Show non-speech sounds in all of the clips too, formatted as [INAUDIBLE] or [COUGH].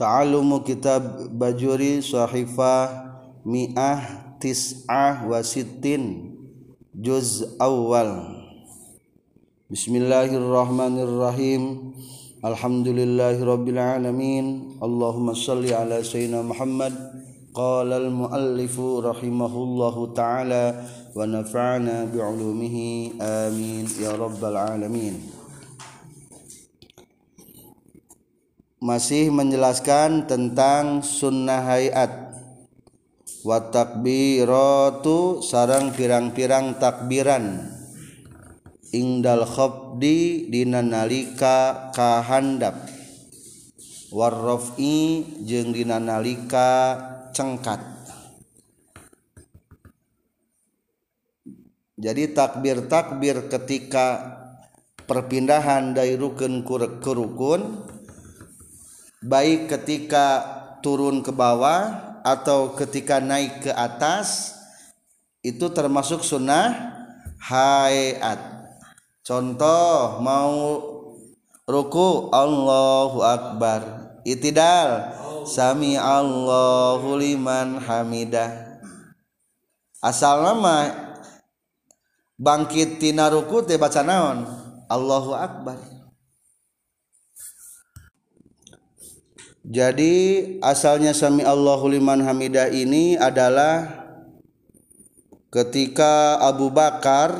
ta'alumu kitab bajuri sahifah mi'ah tis'ah wasitin juz awal Bismillahirrahmanirrahim Alhamdulillahirabbil alamin Allahumma shalli ala sayyidina Muhammad qala al muallifu rahimahullahu taala wa nafa'ana bi'ulumihi amin ya rabbal alamin Masih menjelaskan tentang sunnah hayat. Wa takbiratu sarang pirang-pirang takbiran. Ingdal khafdi dina nalika kahandap. Warrafi jeung dina nalika cengkat. Jadi takbir-takbir ketika perpindahan dari rukun ke rukun baik ketika turun ke bawah atau ketika naik ke atas itu termasuk sunnah hayat. Contoh mau ruku Allahu Akbar. Itidal sami Allahu liman hamidah. Asal nama bangkit tina ruku teh baca naon? Allahu Akbar jadi asalnya sami Allahu liman hamidah ini adalah ketika Abu Bakar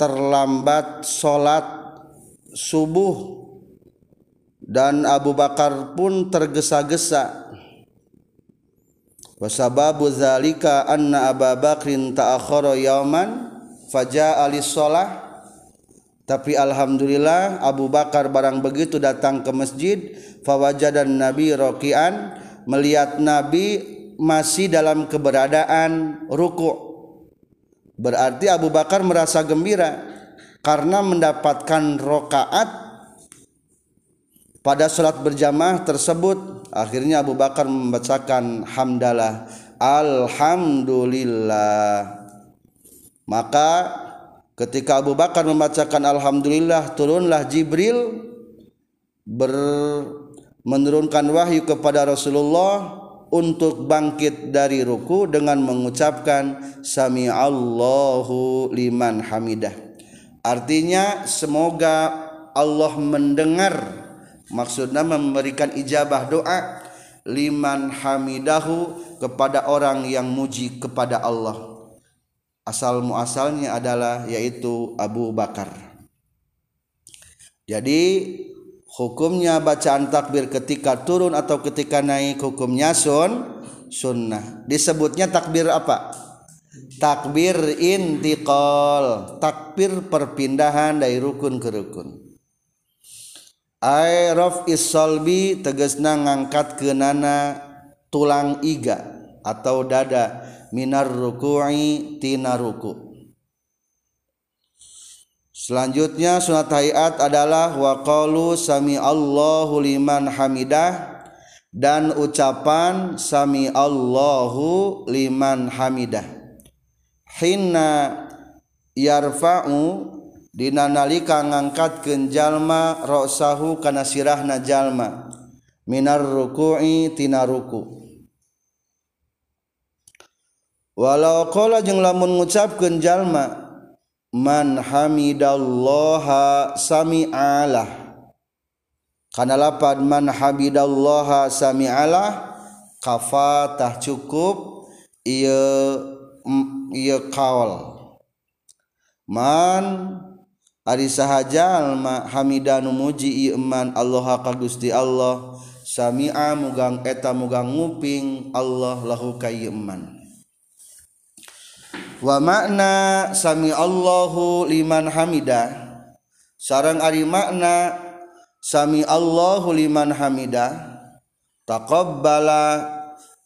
terlambat sholat subuh dan Abu Bakar pun tergesa-gesa. Wasababu zalika anna Abu Bakrin ta'akhara yauman faja'a lis-shalah tapi alhamdulillah Abu Bakar barang begitu datang ke masjid fawajadan Nabi rokian melihat Nabi masih dalam keberadaan ruku' Berarti Abu Bakar merasa gembira karena mendapatkan rokaat pada sholat berjamaah tersebut. Akhirnya Abu Bakar membacakan hamdalah Alhamdulillah. Maka ketika Abu Bakar membacakan Alhamdulillah turunlah Jibril ber menurunkan wahyu kepada Rasulullah untuk bangkit dari ruku dengan mengucapkan sami Allahu liman hamidah. Artinya semoga Allah mendengar maksudnya memberikan ijabah doa liman hamidahu kepada orang yang muji kepada Allah. Asal muasalnya adalah yaitu Abu Bakar. Jadi hukumnya bacaan takbir ketika turun atau ketika naik hukumnya sun sunnah. Disebutnya takbir apa? Takbir intiqal takbir perpindahan dari rukun ke rukun. Aerof isolbi tegesna ngangkat ke nana tulang iga atau dada minar ruku'i tina ruku' Selanjutnya sunat hayat adalah waqalu sami Allahu liman hamidah dan ucapan sami Allahu liman hamidah. Hinna yarfa'u dina nalika ngangkatkeun jalma ra'sahu kana sirahna jalma minar ruku'i tina ruku. Walau qala jeung lamun ngucapkeun jalma man hamidallaha sami'alah. Kana lapad man hamidallaha sami'alah kafatah cukup ieu ieu kaul man ari sahaja ma hamidanu muji ieu man Allah ka Gusti Allah sami'a mugang eta mugang nguping Allah lahu ka ieu man wa makna sami Allahu liman hamida. Sarang ari makna sami Allahu liman hamida. Taqabbala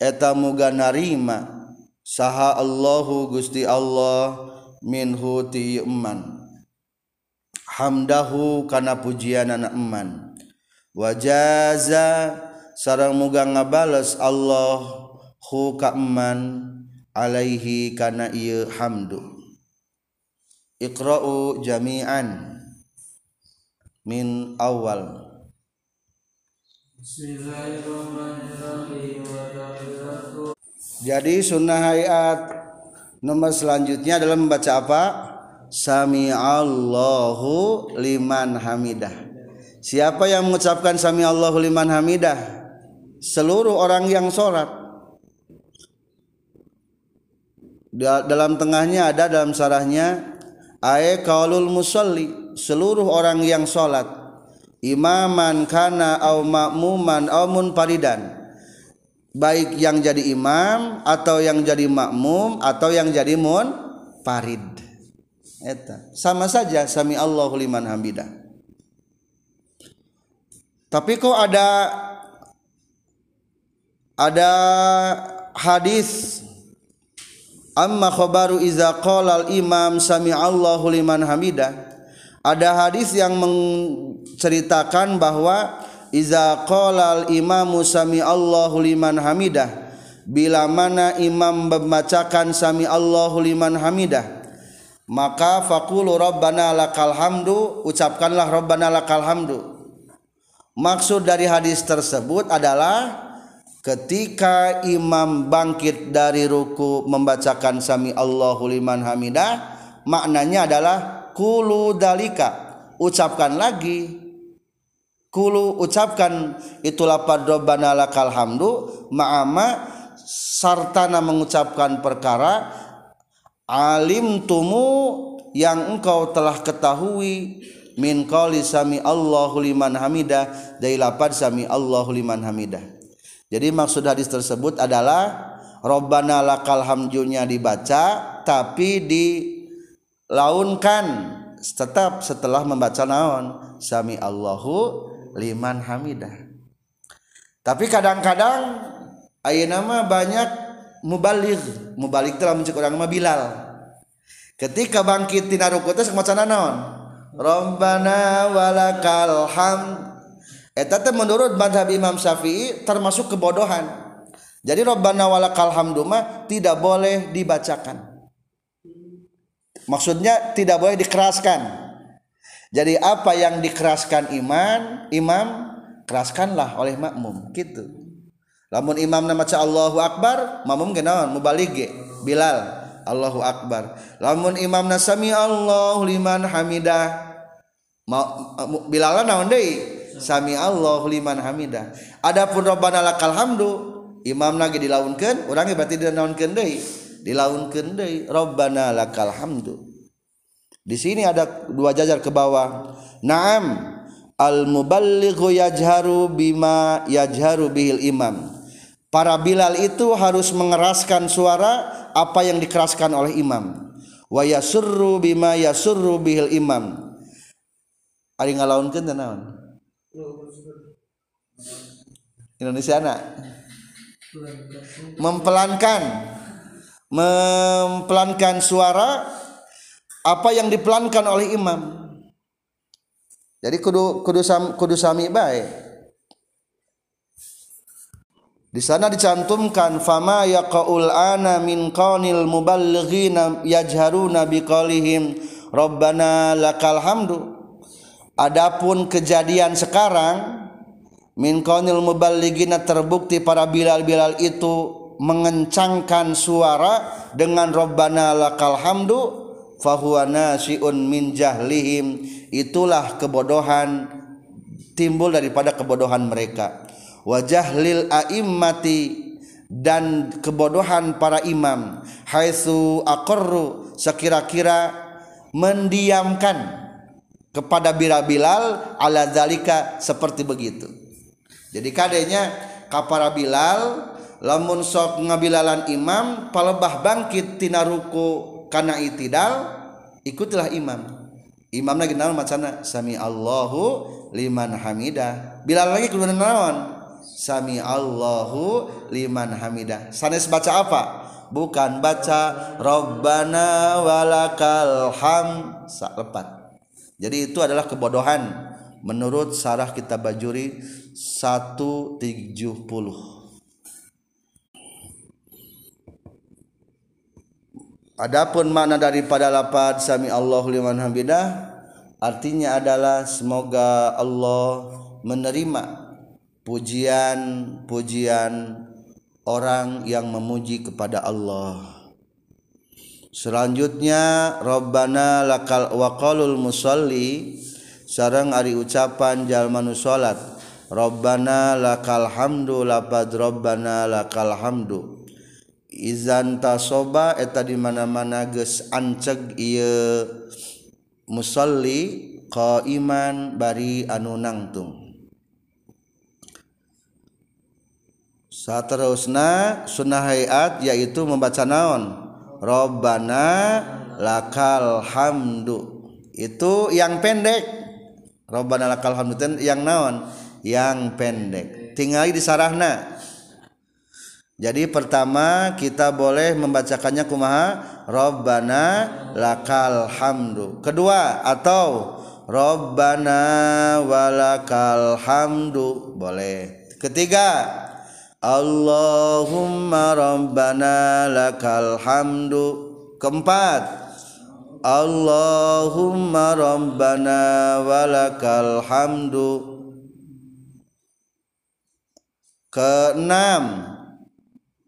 eta muga narima. Saha Allahu Gusti Allah minhu ti eman. Hamdahu kana pujianana eman. Wa jaza sarang muga ngabales Allah hu ka eman. Alaihi kana ieu hamdu. Iqra'u jami'an min awal. Jadi sunnah hayat. Nomor selanjutnya adalah membaca apa? Sami Allahu liman hamidah. Siapa yang mengucapkan Sami Allahu liman hamidah? Seluruh orang yang sholat dalam tengahnya ada dalam sarahnya ay kaulul musalli seluruh orang yang sholat. Imaman kana au makmuman au munfaridan. Baik yang jadi imam atau yang jadi makmum atau yang jadi mun farid eta. Sama saja sami Allahu liman hamidah. Tapi kok ada ada hadis amma khabaru iza qala al imam sami Allahu liman hamidah. Ada hadis yang menceritakan bahwa iza qala al imamu sami Allahu liman hamidah. Bila mana imam membacakan sami Allahu liman hamidah maka faqulu rabbana lakal hamdu ucapkanlah rabbana lakal hamdu. Maksud dari hadis tersebut adalah ketika imam bangkit dari ruku membacakan sami Allahu liman hamidah maknanya adalah kulu dalika. Ucapkan lagi. Kulu ucapkan itu lapad rabbana lakal hamdu. Ma'ama sartana mengucapkan perkara alim tumu yang engkau telah ketahui min qali sami Allahu liman hamidah. Dari lapad sami Allahu liman hamidah jadi maksud hadis tersebut adalah Robbana lakal hamdunya dibaca tapi dilaunkan tetap setelah membaca naon sami Allahu liman hamidah. Tapi kadang-kadang ayat nama banyak mubalik mubalik telah mencek orang mah Bilal. Ketika bangkit tina ruku teh naon? Rabbana walakal hamd Eta teh menurut madhab Imam Syafi'i termasuk kebodohan. Jadi Rabbana walakal tidak boleh dibacakan. Maksudnya tidak boleh dikeraskan. Jadi apa yang dikeraskan iman, imam keraskanlah oleh makmum gitu. Lamun imam nama Allahu Akbar, makmum genawan mubalige Bilal Allahu Akbar. Lamun imam nasami Allahu liman hamidah. Bilal naon deui? Sami Allah liman hamidah. Adapun Rabbana lakal hamdu imam lagi dilaunkan orangnya berarti dinaunkan deui. Dilaunkan deui Rabbana lakal hamdu. Di sini ada dua jajar ke bawah. Naam al muballighu yajharu bima yajharu bihil imam. Para bilal itu harus mengeraskan suara apa yang dikeraskan oleh imam. Wa yasurru bima yasurru bihil imam. Ari ngalaunkeun teh naon Indonesia anak mempelankan. Mempelankan suara apa yang dipelankan oleh imam. Jadi kudu kudu sam, kudu sami baik di sana dicantumkan fama yaqaul ana min qaunil muballighina yajharuna biqalihim rabbana lakal hamdu Adapun kejadian sekarang min qaunil muballigina terbukti para bilal-bilal itu mengencangkan suara dengan Rabbana lakal hamdu fahuwa nasiun min jahlihim. Itulah kebodohan timbul daripada kebodohan mereka. Wajahlil aimmati dan kebodohan para imam. Haitsu aqarru sekira-kira mendiamkan kepada Bilal Bilal ala zalika seperti begitu. Jadi kadenya kapara Bilal lamun sok ngabilalan imam palebah bangkit tina ruku kana itidal ikutilah imam. Imam lagi naon macana sami Allahu liman hamida. Bilal lagi kudu naon sami Allahu liman hamida. Sanes baca apa? Bukan baca Rabbana walakal ham lepat jadi itu adalah kebodohan menurut sarah kitab Bajuri 170. Adapun makna daripada lapad sami Allahu liman hamidah artinya adalah semoga Allah menerima pujian-pujian orang yang memuji kepada Allah selanjutnya Robbana lakal waqalul musalli. Sarang ari ucapan jalmanu salat. Robbana lakal hamdu lapad Robbana lakal hamdu. Izan tasoba eta di mana-mana geus anceg ieu musalli qaiman bari anu nangtung. Saterusna sunnah hayat yaitu membaca naon? Robbana lakal hamdu. Itu yang pendek. Robbana lakal hamdu ten yang naon? Yang pendek. Tinggal di sarahna jadi pertama kita boleh membacakannya kumaha? Robbana lakal hamdu. Kedua atau Rabbana walakal hamdu. Boleh. Ketiga Allahumma rabbana lakal hamdu. Keempat. Allahumma rabbana walakal hamdu. Keenam.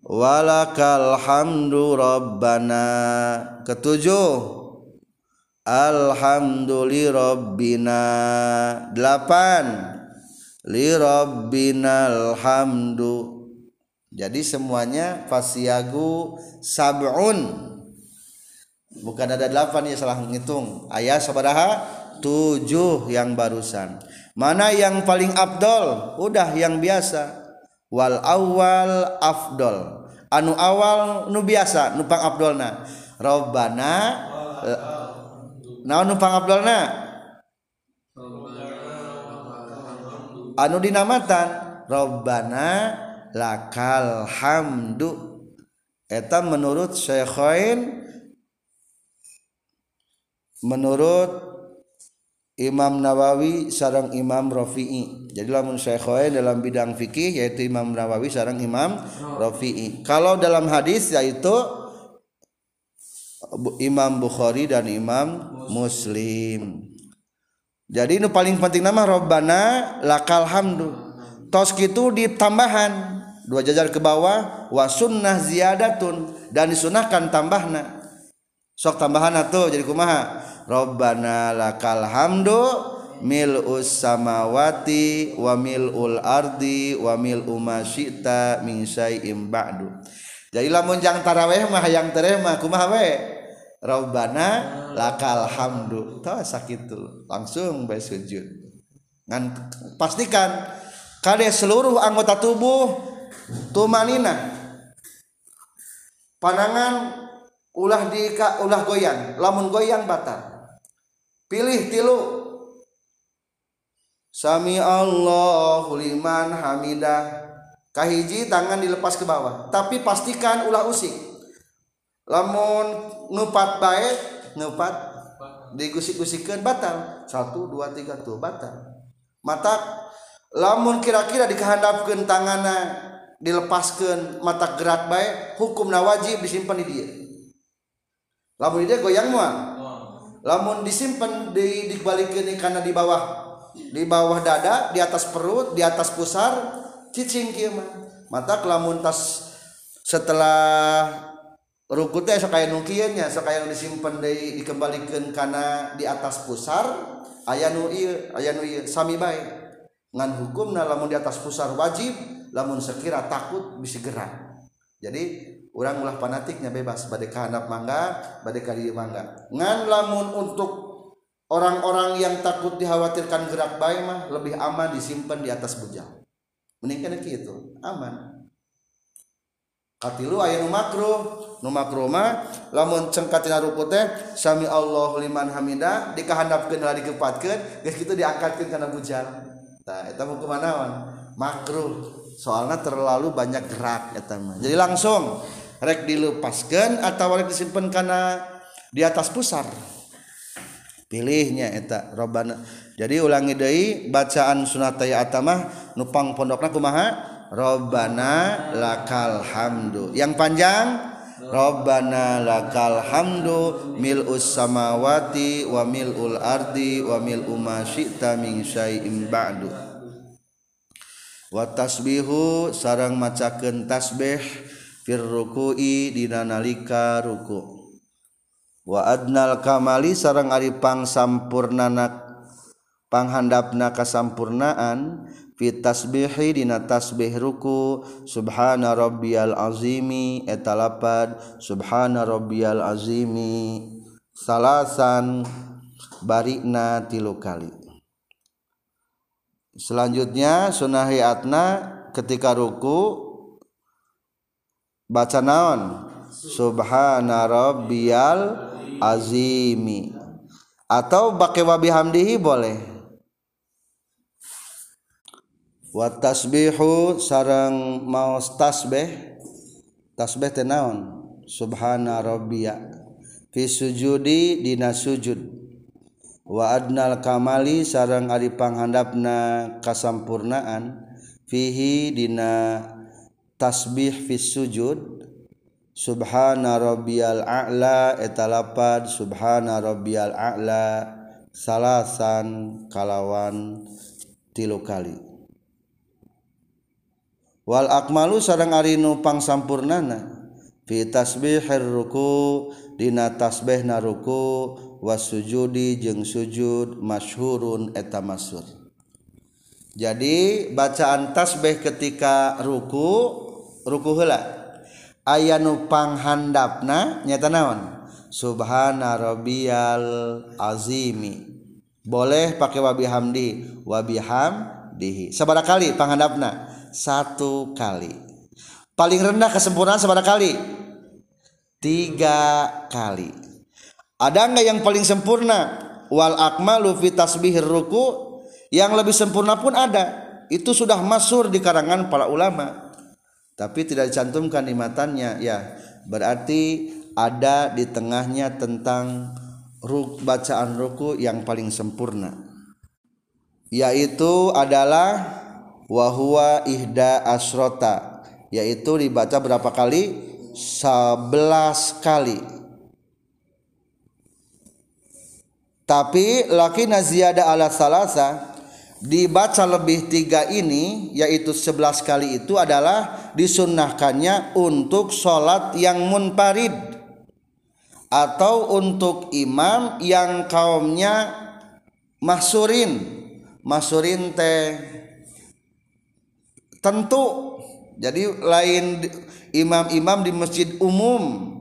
Walakal hamdu rabbana. Ketujuh. Alhamdulillahrobbina 8 lirobbinal hamdu jadi semuanya fasiagu sabun. Bukan ada 8 ya salah menghitung ayat sabaraha? 7 yang barusan. Mana yang paling afdol? Udah yang biasa. Wal awal afdol. Anu awal nu biasa numpang afdolna. Robbana naon numpang abdolna anu dinamatan. Robbana lakal hamdu eta menurut Syekhain menurut Imam Nawawi sarang Imam Rafi'i. Jadi lamun Syekhain dalam bidang fikih yaitu Imam Nawawi sarang Imam Rafi'i. Kalau dalam hadis yaitu Imam Bukhari dan Imam Muslim jadi ini paling penting nama Robbana lakal hamdu tos gitu ditambahan dua jajar ke bawah wa sunnah ziyadatun dan disunahkan tambahna. Sok tambahan atau jadi kumaha? Robbana lakal hamdu mil'us samawati wa mil'ul ardi wa mil'u masyita min syai'im ba'du. Jadi lamun jang taraweh mah yang terema kumaha we? Rabbana lakal hamdu. Tah sakitu langsung bae sujud. Ngan pastikan kade seluruh anggota tubuh tumanina. Panangan ulah di ulah goyang lamun goyang batal. Pilih tilu. Sami Allahu liman hamidah kahiji tangan dilepas ke bawah tapi pastikan ulah usik. Lamun ngupat baik ngupat digusik-gusikan batal. Satu dua tiga tuh batal. Mata lamun kira-kira dikehandapkan tangannya dilepaskan mata gerak baik hukum na wajib disimpan di dia lamun di dia goyang mual lamun disimpan di dibalikin karena di bawah. Di bawah dada di atas perut di atas pusar cicing kieu mah. Mata lamun tas setelah rukut teh sakaya nu kieu nya sakaya nu disimpen deui dikembalikeun kana di atas pusar aya nu ieu aya nu ieu sami bae. Ngan hukumna lamun di atas pusar wajib lamun sekira takut bisa gerak. Jadi orang ulah fanatiknya bebas. Badai kahanap mangga badai kali mangga. Ngan lamun untuk orang-orang yang takut dikhawatirkan gerak baik mah lebih aman disimpan di atas bujang. Mending itu aman. Katilu aya nu makruh nu mah lamun cengkatina ruku sami Allah liman hamida dikahandapkeun lah digepatkeun geus kitu diangkatkeun kana bujal tah eta hukum naon? Makruh soalnya terlalu banyak gerak mah jadi langsung rek dilepaskeun atau rek disimpen kana di atas pusar. Pilihnya eta robana jadi ulangi deui bacaan sunat tayat mah nupang pondokna kumaha? Robbana lakal hamdu. Yang panjang? Robbana lakal hamdu mil'us samawati wa mil'ul ardi wa mil'u ma syi'ta min syai'in ba'du watasbihu sarang macaken tasbih firruku'i dina nalika ruku. Wa adnal kamali sarang ari pangsampurnana panghandapna kasampurnaan fit tasbihi dina tasbih ruku. Subhana rabbiyal azimi etalapad subhana rabbiyal azimi. Salasan barikna tilu kali. Selanjutnya sunahi atna ketika ruku baca naon? Subhana rabbiyal azimi. Atau pakai wa bihamdihi boleh. Wa tasbihu sarang mau tasbih. Tasbih teh naon? Subhana rabbiya fi sujudi dina sujud waadnal kamali sarang ari panghandapna kasampurnaan. Fihi dina tasbih fi sujud. Subhana rabbiyal a'la etalapad subhana rabbiyal a'la salasan kalawan tilu kali. Wal akmalu sareng ari nu pangsampurnana. Fi tasbihir ruku dina tasbihna ruku wasujudi jeung sujud masyhurun eta masyhur. Jadi bacaan tasbih ketika ruku ruku heula. Aya nu panghandapna nyata naon? Subhana rabbiyal azimi. Boleh pakai wabi hamdi wabi hamdihi. Sabara kali panghandapna satu kali. Paling rendah kesempurnaan sabara kali tiga kali. Ada nggak yang paling sempurna? Wal akmalu fi tasbihir ruku. Yang lebih sempurna pun ada. Itu sudah masur di karangan para ulama. Tapi tidak dicantumkan di matanya ya. Berarti ada di tengahnya tentang ruk, bacaan ruku yang paling sempurna. Yaitu adalah wahwa ihda asrota. Yaitu dibaca berapa kali? 11 kali tapi laki naziyada ala salasa dibaca lebih tiga ini yaitu sebelas kali itu adalah disunnahkannya untuk sholat yang munparid atau untuk imam yang kaumnya mahsurin. Mahsurin teh tentu. Jadi lain imam-imam di masjid umum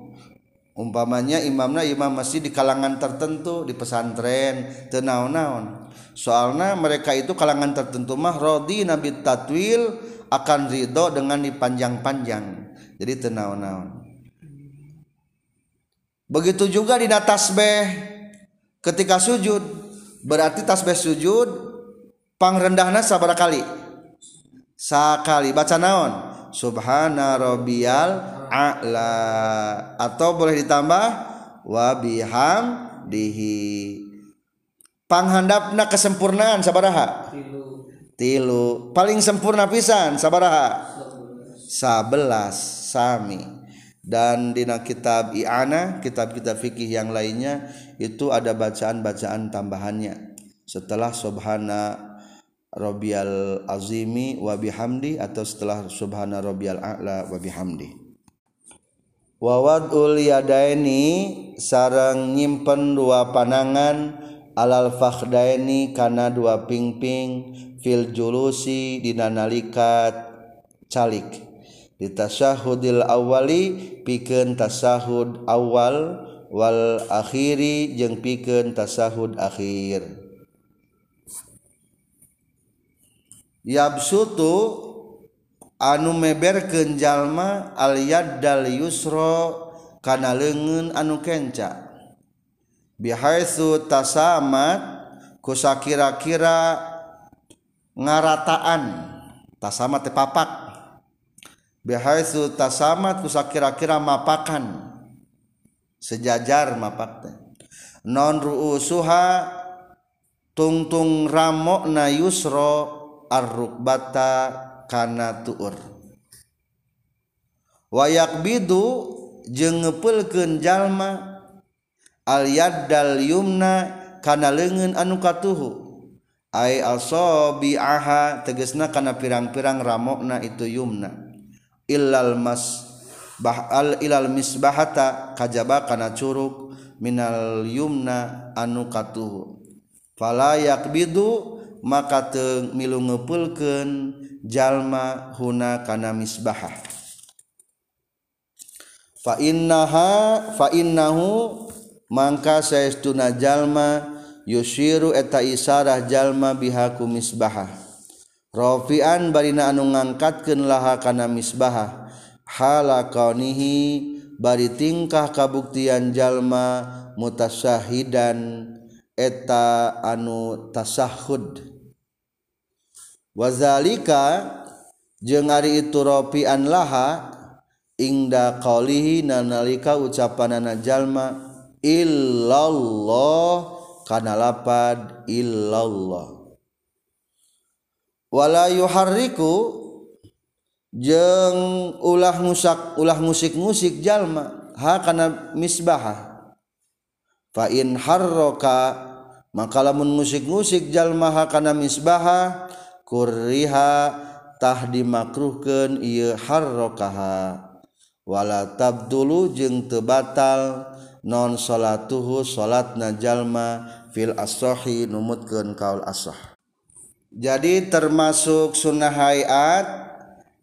umpamanya imamnya imam masjid di kalangan tertentu di pesantren tenaun-naun soalnya mereka itu kalangan tertentu mah rodi nabi tatwil akan ridho dengan dipanjang-panjang. Jadi tenaun-naun begitu juga di tasbih. Ketika sujud berarti tasbih sujud pang rendahna sabar kali sakali baca naon? Subhana rabbiyal a'la. Atau boleh ditambah wa bihamdihi panghandapna kesempurnaan sabaraha? Tilu. Tilu. Paling sempurna pisan sabaraha? Sabelas sami. Dan di kitab i'ana kitab-kitab fikih yang lainnya itu ada bacaan-bacaan tambahannya. Setelah subhana rabbiyal azimi wa bihamdi atau setelah subhana rabbiyal a'la wa bihamdi wawadul yadaini sarang nyimpen dua panangan alal fakhdaini kana dua pingping fil julusi dinanalikat calik. Di tasahudil awali pikeun tasahud awal wal akhiri jeung pikeun tasahud akhir. Yabsutu anu meberkeun jalma al yaddal yusra kana leungeun anu kenca. Bihaitsu tasamat kusakira-kira ngarataan. Tasamat teh papak. Bihaitsu tasamat kusakira-kira mapakan. Sejajar mapak teh. Non ruusuha tungtung ramokna yusra arrukbata kana tuur. Wayak bidu jeung ngeupeulkeun jalma al yaddal yumna kana leungeun anu katuhu. Ai asabi'aha tegasna kana pirang-pirang ramokna itu yumna. Illal mas bahal ilal misbahata kajaba kana curug minal yumna anu katuhu. Fala yakbidu maka teu milu ngepulken jalma huna kana misbahah. Fa innaha fa innahu mangka saestuna jalma yusyiru eta isarah jalma bihaku misbahah. Rafi'an barina anu ngangkatkeun laha kana misbahah. Hala kaunihi bari tingkah kabuktian jalma mutasyahidan eta anu tasahud wazalika jeung ari itu rafian laha ingda qaulihi nalika ucapanana jalma illallah kana lapad illallah. Wala yuharriku jeung ulah musak ulah musik-musik jalma ha kana misbah. Fa in harraka maka lamun musik-musik jalma ha kana misbah kurihatah dimakruhkeun ieu harrokaha. Wala tabdulu jeung tebatal non salatuhu salat najalma fil asohi numutkeun kaul asah jadi termasuk sunnah hayat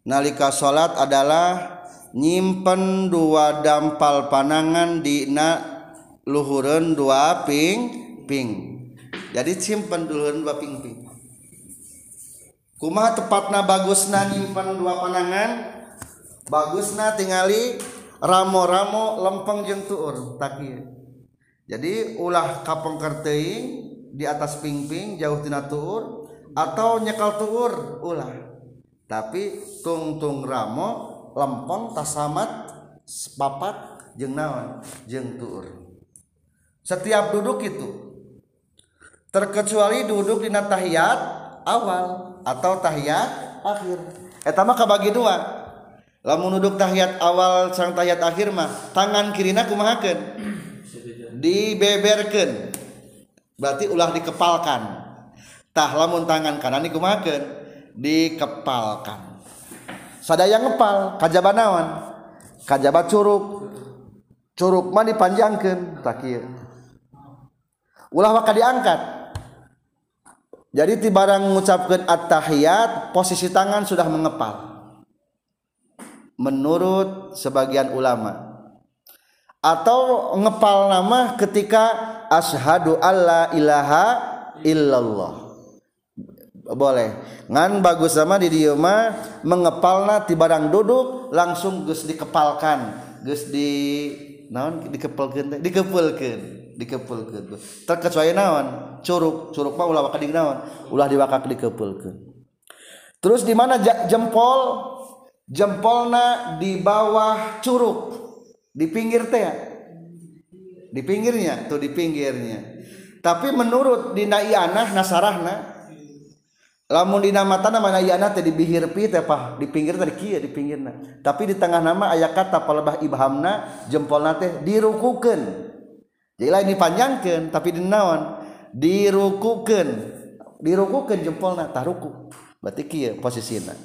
nalika salat adalah nyimpen dua dampal panangan di na luhureun dua ping ping jadi simpen duluan dua ping ping kumaha tepatna bagusna nyimpen dua panangan bagusna tingali ramo-ramo lempeng jeung tuur tak jadi ulah kapong kerteing di atas pingping jauh tina tuur atau nyekal tuur ulah. Tapi tungtung ramo lempeng tasamat papat jeung naon? Jeung tuur. Setiap duduk itu terkecuali duduk di tahiyat awal atau tahiyat akhir. Etama kabagi dua. Lamun nuduk tahiyat awal sang tahiyat akhir mah tangan kirina kumahakeun? Dibeberkeun berarti ulah dikepalkan. Tah lamun tangan kanan dikumahakeun? Dikepalkan. Sadaya ngepal kajaba naon? Kajaba curug. Curug mah dipanjangkeun tak ulah maka diangkat jadi tibarang mengucapkan at-tahiyat posisi tangan sudah mengepal. Menurut sebagian ulama. Atau ngepal nama ketika ashadu alla ilaha illallah. Boleh. Ngan bagus sama di dia mah mengepalna ti barang duduk langsung gus dikepalkan. Gus di naon? Dikepelkeun dikepelkeun dikepulkeun terkecuali naon? Curug curug mah ulah wakak naon? Ulah diwakak dikepulkeun terus di mana jempol? Jempolna di bawah curug. Di pinggir teh di pinggirnya tuh di pinggirnya. Tapi menurut dina ianah nasarahna lamun dina mata nama ianah teh di bihir pi teh pah di pinggir teh di kieu di pinggirna. Tapi di tengah nama aya kata palebah ibhamna jempolna teh dirukukeun. jadi lain dipanjangkan tapi dinaon dirukukeun. Dirukukeun jempolna tah ruku. Berarti kieu posisina.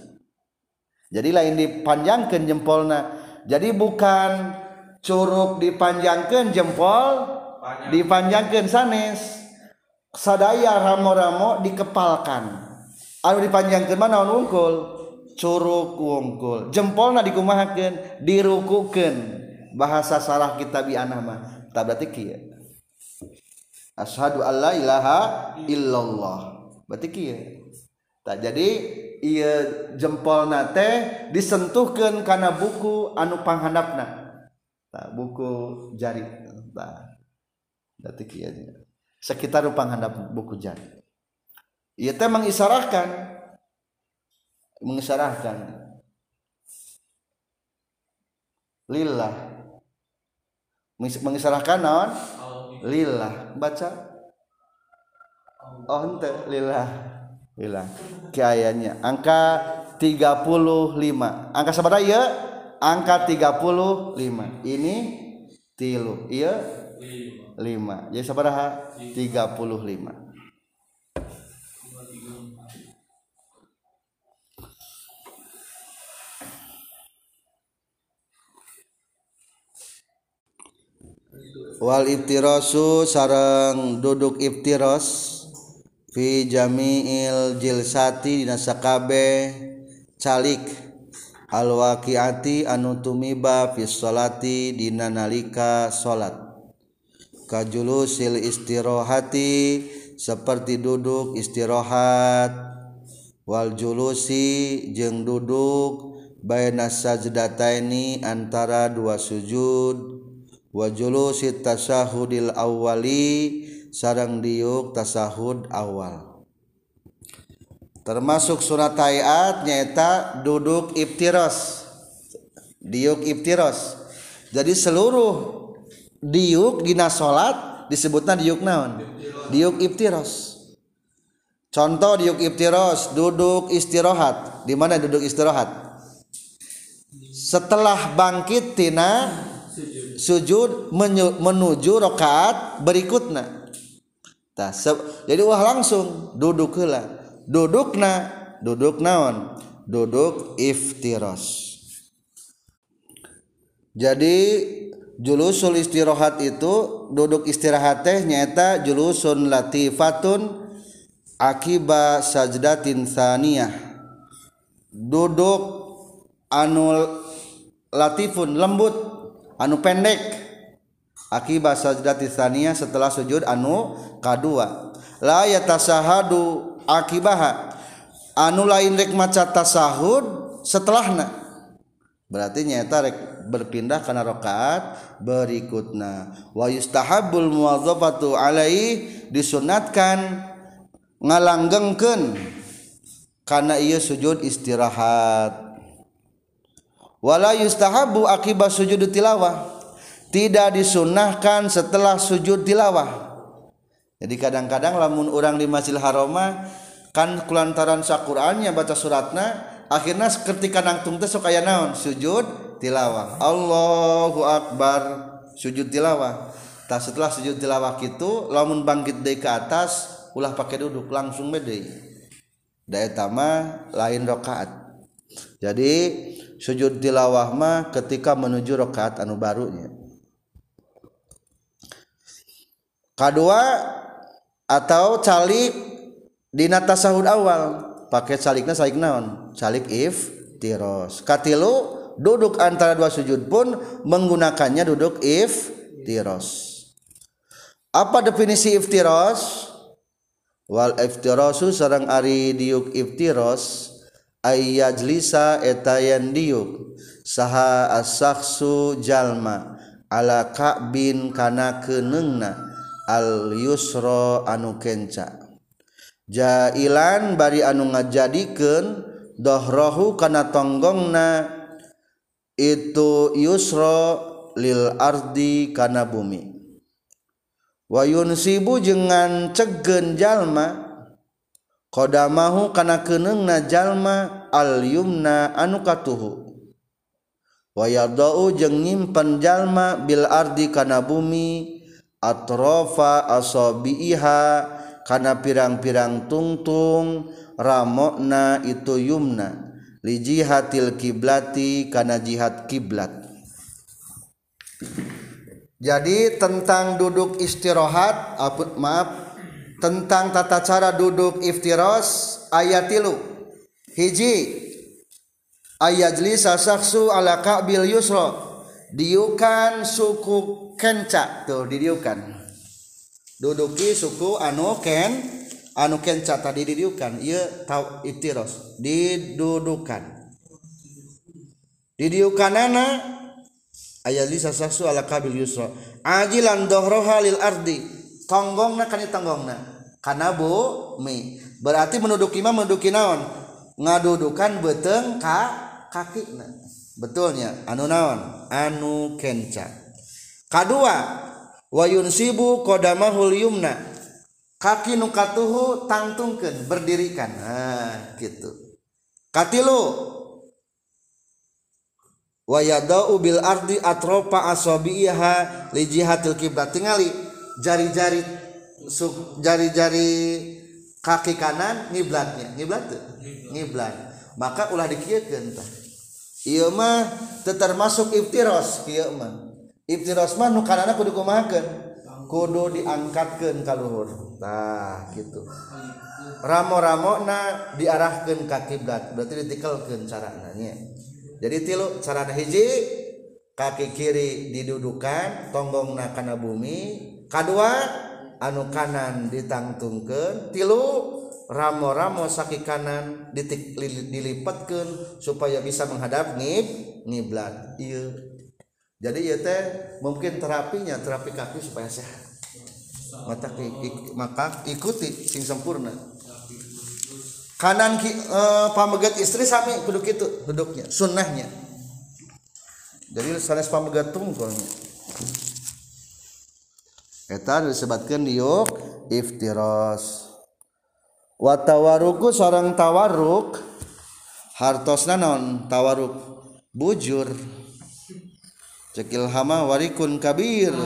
Jadi lain dipanjangkan jempolna. Jadi bukan curug dipanjangkan jempol Panjang. dipanjangkan sanes. Sadaya ramo-ramo dikepalkan. Anu dipanjangkan mana wungkul? Curug wungkul. Jempolna dikumahakeun dirukukeun. Bahasa sarah kitabianah mah. tak berarti kia. Asyhadu alla ilaha illallah. Berarti kia. Tak jadi ia jempol nate disentuhkan karena buku anu panghandapna. Tak buku jari. Tak. Berarti kia. Sekitar panghandap buku jari. Ia teh mengisarahkan. Mengisarahkan. Lillah. mengisarahkan naon? Oh, Lillah. Baca? Oh ente. Lillah. Lillah. Kiayanya. Angka 35 angka sabada ya angka 35 ini tilu. Iya. 5 jadi sabaraha 35 wal iftirasu sarang duduk iftiros fi jamiil jilsati dina sakabe calik. Alwaqiati anu tumiba fi sholati dina nalika salat kajulusil istirahati seperti duduk istirahat wal julusi jeung duduk baina sajdataini antara dua sujud. Wajulusi tasahudil awali sarang diuk tasahud awal. Termasuk surat ayat nyata duduk iftiros diuk iftiros jadi seluruh diuk dina salat disebutnya diuk naon? Diuk iftiros contoh diuk iftiros duduk istirahat di mana duduk istirahat setelah bangkit tina sujud menuju rakaat berikutnya. Jadi wah langsung duduk lah duduk na duduk naon? Duduk iftiros. Jadi julusul istirahat itu duduk istirahat teh nyata julusun latifatun akiba sajdatin saniyah duduk anu latifun lembut anu pendek. Akibat sajdah titsania setelah sujud anu kadua. La yatasahadu akibaha. Anu lain rek maca tasahud setelahna. Berarti nyata rek berpindah karena rakaat berikutnya wa yustahabul muwazzafatu alaihi disunatkan ngalanggengkeun karena ia sujud istirahat. Wala yustahabu akibat sujud tilawah. Tidak disunahkan setelah sujud tilawah. Jadi kadang-kadang lamun orang di Masjidil Haroma kan kulantaran sakurannya baca suratna akhirnya ketika nangtung teh sok naon? Sujud tilawah. Allahu akbar. Sujud tilawah. Tak setelah sujud tilawah itu lamun bangkit dari ke atas ulah pakai duduk langsung bede daya tama lain rakaat. Jadi sujud tilawah mah ketika menuju rakaat anu barunya kedua atau calik dina tasahud awal. Pakai calikna calik naon? Calik if tiros katilu duduk antara dua sujud pun menggunakannya duduk if tiros apa definisi iftiros? Wal iftirasu sareng ari diuk iftiros. ayajlisa etayan diuk. Saha as-sakhsu jalma. Ala ka'bin kana keneungna al yusra anu kenca. Jailan bari anu ngajadikeun dohrohu kana tonggongna. Itu yusra lil ardi kana bumi. Wayun sibu jeung cegen jalma qadamahu kana keneungna jalma al yumna anu katuhu. Wa yadau jeung nyimpen jalma bil ardi kana bumi atrofa asabiha kana pirang-pirang tungtung ramokna itu yumna li jihatil kiblati kana jihad kiblat. Jadi tentang duduk istirahat maaf tentang tata cara duduk iftiros ayat tilu. Hiji ayajlisa saksu ala ka'bil yusro diukan suku kenca. Tuh didiukan. Duduki suku anu ken anu kenca tadi didiukan. Iya tau iftiros. Didudukan. Didiukanana ayajlisa saksu ala ka'bil yusro ajilan dohroha lil ardi. Tonggongna kan tonggongna. Karena bu mi. Berarti menduduki mah menduduki naon? Ngadudukan beteng ka kaki betulnya anu naon? Anu kenca. Kedua wayun sibu kodamahul yumna. Kaki nukatuhu tangtungkan berdirikan. Nah gitu. Katilu wayadau bil ardi atropa asabiha li jihatil kiblat. Tingali jari-jari jari-jari kaki kanan ngiblatnya ngiblat tuh? Ngiblat. Maka ulah dikieukeun tah. Ieu mah teu termasuk iftiros kieu mah. Iftiros mah nu kanana kudu kumahakeun? Kudu diangkatkeun ka luhur. Tah gitu. Ramo-ramo na diarahkan ka kiblat berarti ditikelkeun carana nya. Jadi tilu carana hiji kaki kiri didudukan tonggongna kana bumi kedua anu kanan ditangtungkeun tilu ramo-ramo sakit kanan ditik dilipatkan supaya bisa menghadap ngib ngiblat. Iya jadi ya teh mungkin terapinya terapi kaki supaya sehat. Maka, maka ikuti sing sempurna. Kanan ki, e, pamegat istri sami duduk itu duduknya sunnahnya. Jadi sanes pamegat tungkulnya Eta disebutkan diuk iftiros. Watawaruku seorang tawaruk hartosna non tawaruk bujur. Cekil hama warikun kabir. [LAUGHS]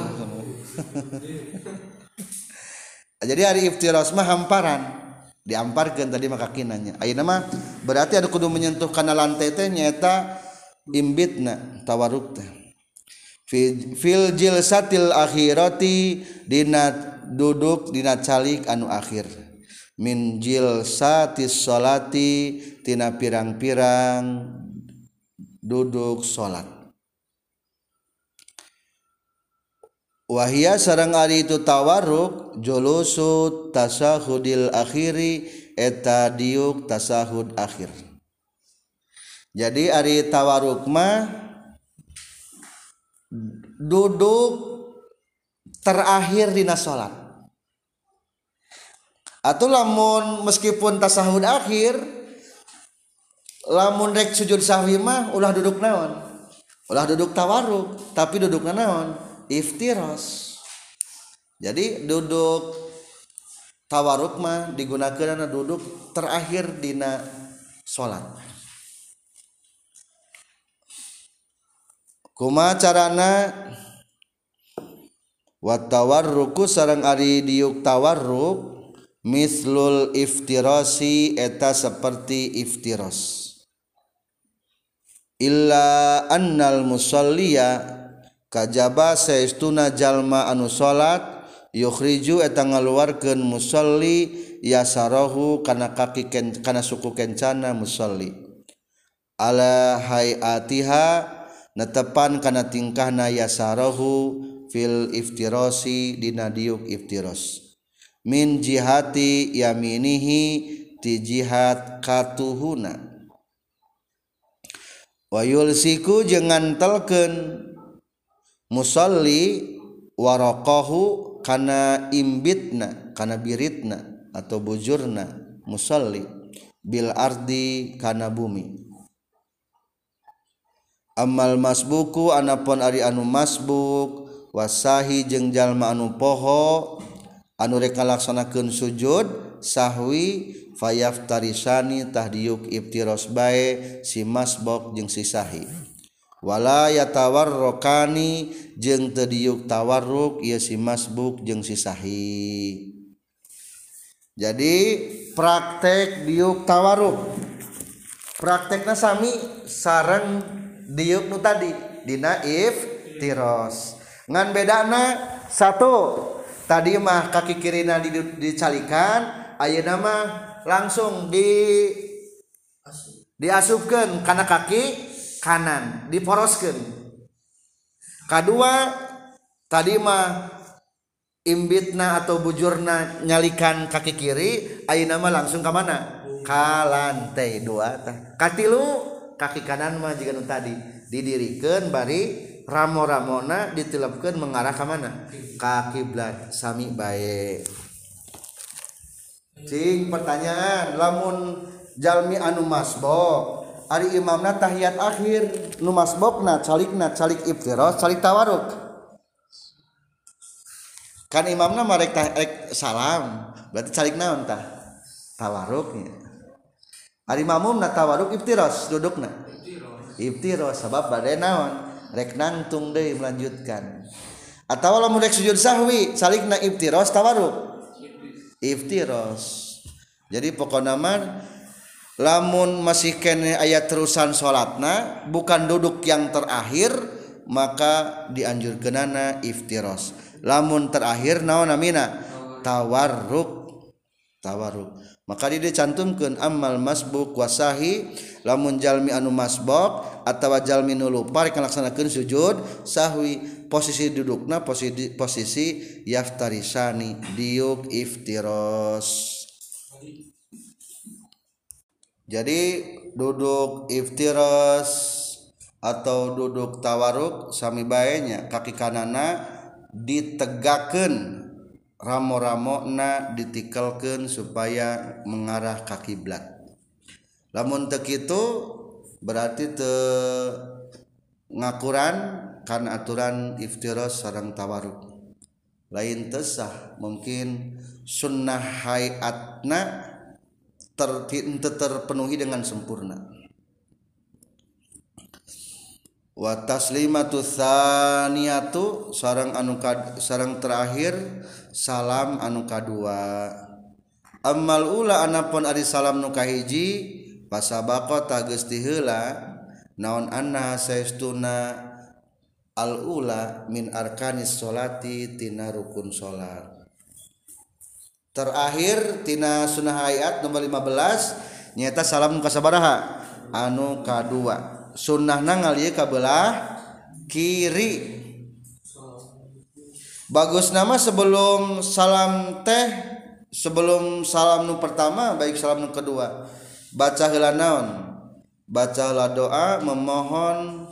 Jadi hari iftiros mah hamparan diamparkan tadi maka kinanya. Ayeuna mah berarti ada kudu menyentuh kana lantai teh nyaeta imbitna tawaruk teh. fil jilsatil akhirati dina duduk dina calik anu akhir. Minjil satis salati tina pirang-pirang duduk salat wahia sarang ari itu tawaruk julusu tasahudil akhiri eta diuk tasahud akhir. Jadi ari tawaruk mah duduk terakhir dina salat atau lamun meskipun tasahud akhir lamun rek sujud sahwi mah ulah duduk naon? Ulah duduk tawaruk tapi duduk naon? Iftiros. Jadi duduk tawaruk mah digunakan duduk terakhir dina salat kuma carana wattawarruku sarang ari diuk tawarruk mislul iftirasi eta seperti iftiros. Illa annal musalliya kajaba saestuna jalma anu salat yukhriju eta ngaluarkeun musalli yasarahu kana kaki ken, kana suku kencana musalli. Ala hayatiha netepan kana tingkahna yasarahu fil iftirosi dina diuk iftiros. Min jihati yaminihi ti jihad katuhuna. Wa yulsiku jangan telken musalli waraqahu kana imbitna kana biritna atau bujurna musalli bil ardi kana bumi amal masbuku anapun Ari anu masbuk wasahi jengjallma anu poho anu reka laksanakan sujud sahwi fayaftarissanitahdiuk Ibtirosbae si masbok jeung sisahiwala ya tawar rokani jeung tediuk tawarruk ia si masbuk jeung sisahi jadi praktek diuk tawarruk. Prakteknya Sami sarang diuk nu tadi dina if tiros. Ngan bedana satu tadi mah kaki kirina dicalikan ayeuna mah langsung di diasupkan karena kaki kanan diporoskan kedua tadi mah imbitna atau bujurna nyalikan kaki kiri ayeuna mah langsung ke mana? Ka lantai dua tah. Katilu kaki kanan mah jika tadi. Didirikan bari ramo-ramona ditilepkan mengarah ke mana? Ka kiblat. Sami baik cing pertanyaan. Lamun jalmi anu masbok ari imamna tahiyat akhir nu masbokna calikna calik iftiros calik tawaruk kan imamna marek rek salam berarti calik naon tah? Tawaruknya ari mamumna tawaruk iftiros dudukna. Iftiros sabab badai naon? Rek nantung deh melanjutkan. Atau kalau mulai sujud sahwi salikna iftiros tawaruk iftiros jadi pokok nama lamun masih kene ayat terusan sholatna bukan duduk yang terakhir maka dianjur kenana iftiros lamun terakhir naon namina? Tawarruk. Tawarruk maka diri dicantumkan amal masbuk wasahi lamun jalmi anu masbok atau jalmi nulu parik laksanakan sujud sahwi posisi dudukna posisi posisi yaftarisani diuk iftiros. Jadi duduk iftiros atau duduk tawaruk sami baenya kaki kanana ditegakan ramo-ramona ditikalkan supaya mengarah ka kiblat. Lamun tek itu berarti te ngakuran karena aturan iftiros sarang tawaruk. Lain tesah mungkin sunnah hayatna ter, terpenuhi dengan sempurna. Wa taslimatu tsaniyatu sarang anu sarang terakhir salam anu kadua. Ammal ula anapun ari salam nu kahiji pasabaqo tageus ti heula naon anna saestuna al ula min arkanis solati tina rukun salat terakhir tina sunnah ayat nomor 15 nyata salam kasabaraha anu kadua sunnah nangal ya kabelah kiri. Bagus nama sebelum salam teh sebelum salam nu pertama baik salam nu kedua. Baca heula naon? Bacalah doa memohon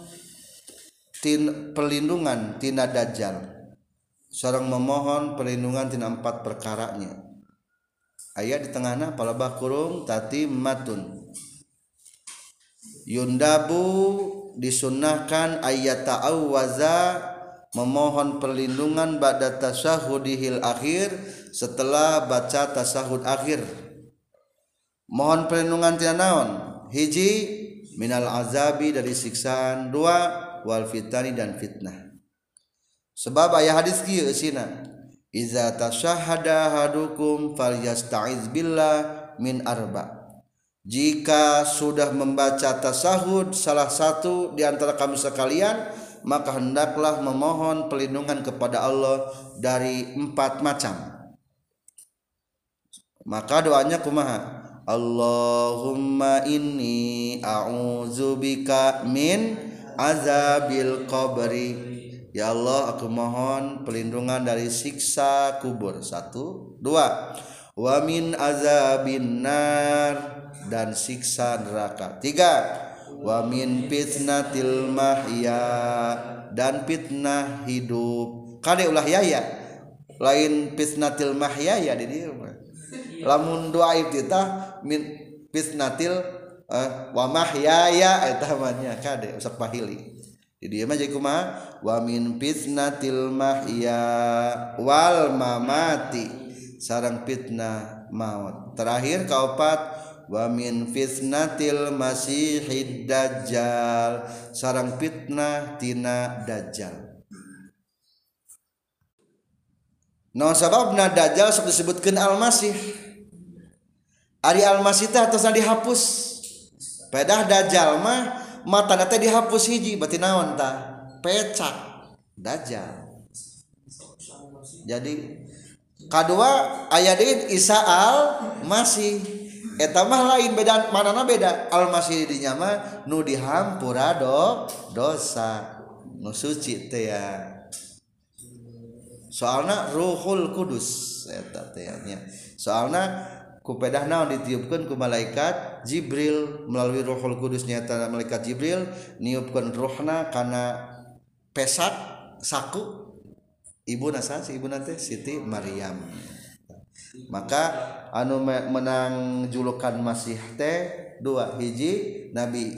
tin, perlindungan tina dajjal. Seorang memohon perlindungan tina empat perkaranya ayat di tengahnya palabah kurung tati matun. Yundabu disunahkan ayat ta'awwaza memohon perlindungan pada tasahudihil akhir setelah baca tasahud akhir. Mohon perlindungan tina naon? Hiji minal azabi dari siksaan dua wal fitani dan fitnah. Sebab ayat hadis kieu eusina iza tasyahada hadukum falyasta'iz billah min arba' jika sudah membaca tasahud salah satu di antara kami sekalian maka hendaklah memohon pelindungan kepada Allah dari empat macam. Maka doanya kumaha? Allahumma inni a'udzubika min azabil qabri. Ya Allah aku mohon pelindungan dari siksa kubur. Satu dua. Wa min azabin nar dan siksa neraka. Tiga wa min fitnatil mahya dan fitnah hidup. Kade ulah yaya lain fitnatil mahya ya di dieu lamun doa kita min fitnatil uh, wa mahyaya eta mah kade usak pahili. Di dieu mah jadi kumaha wa min fitnatil mahya wal mamati. Sarang fitnah maut. Terakhir kaopat wa min fitnatil masihid dajjal. Sarang fitnah tina dajjal. No sababna dajjal sok disebutkeun al-masih. Ari al-masih teh atosna dihapus. Pedah dajjal mah mata teh dihapus hiji berarti naon tah? Pecak dajjal. Jadi kedua ayat Isa al masih mah lain beda mana beda. Al masih dinyama nu dihampura do dosa. Nu suci teh ya. Soalna ruhul kudus eta teh ya soalna ku pedah naon ditiupkeun ku malaikat Jibril. Melalui ruhul kudus nyata malaikat Jibril niupkeun ruhna kana pesak saku. Ibu nasa si ibu nate Siti Maryam maka anu menang julukan masih teh dua hiji Nabi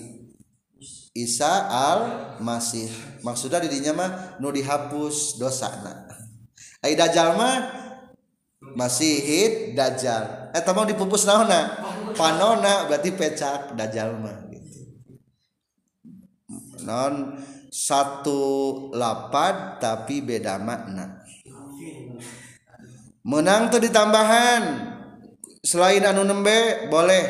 Isa al masih maksudnya didinya mah nu dihapus dosa na ai dajjal mah masih hid dajjal. Eh mau dipupus naona? Panona berarti pecak dajjal mah gitu. Non satu lapad tapi beda makna menang tuh ditambahan. Selain anu nembe boleh.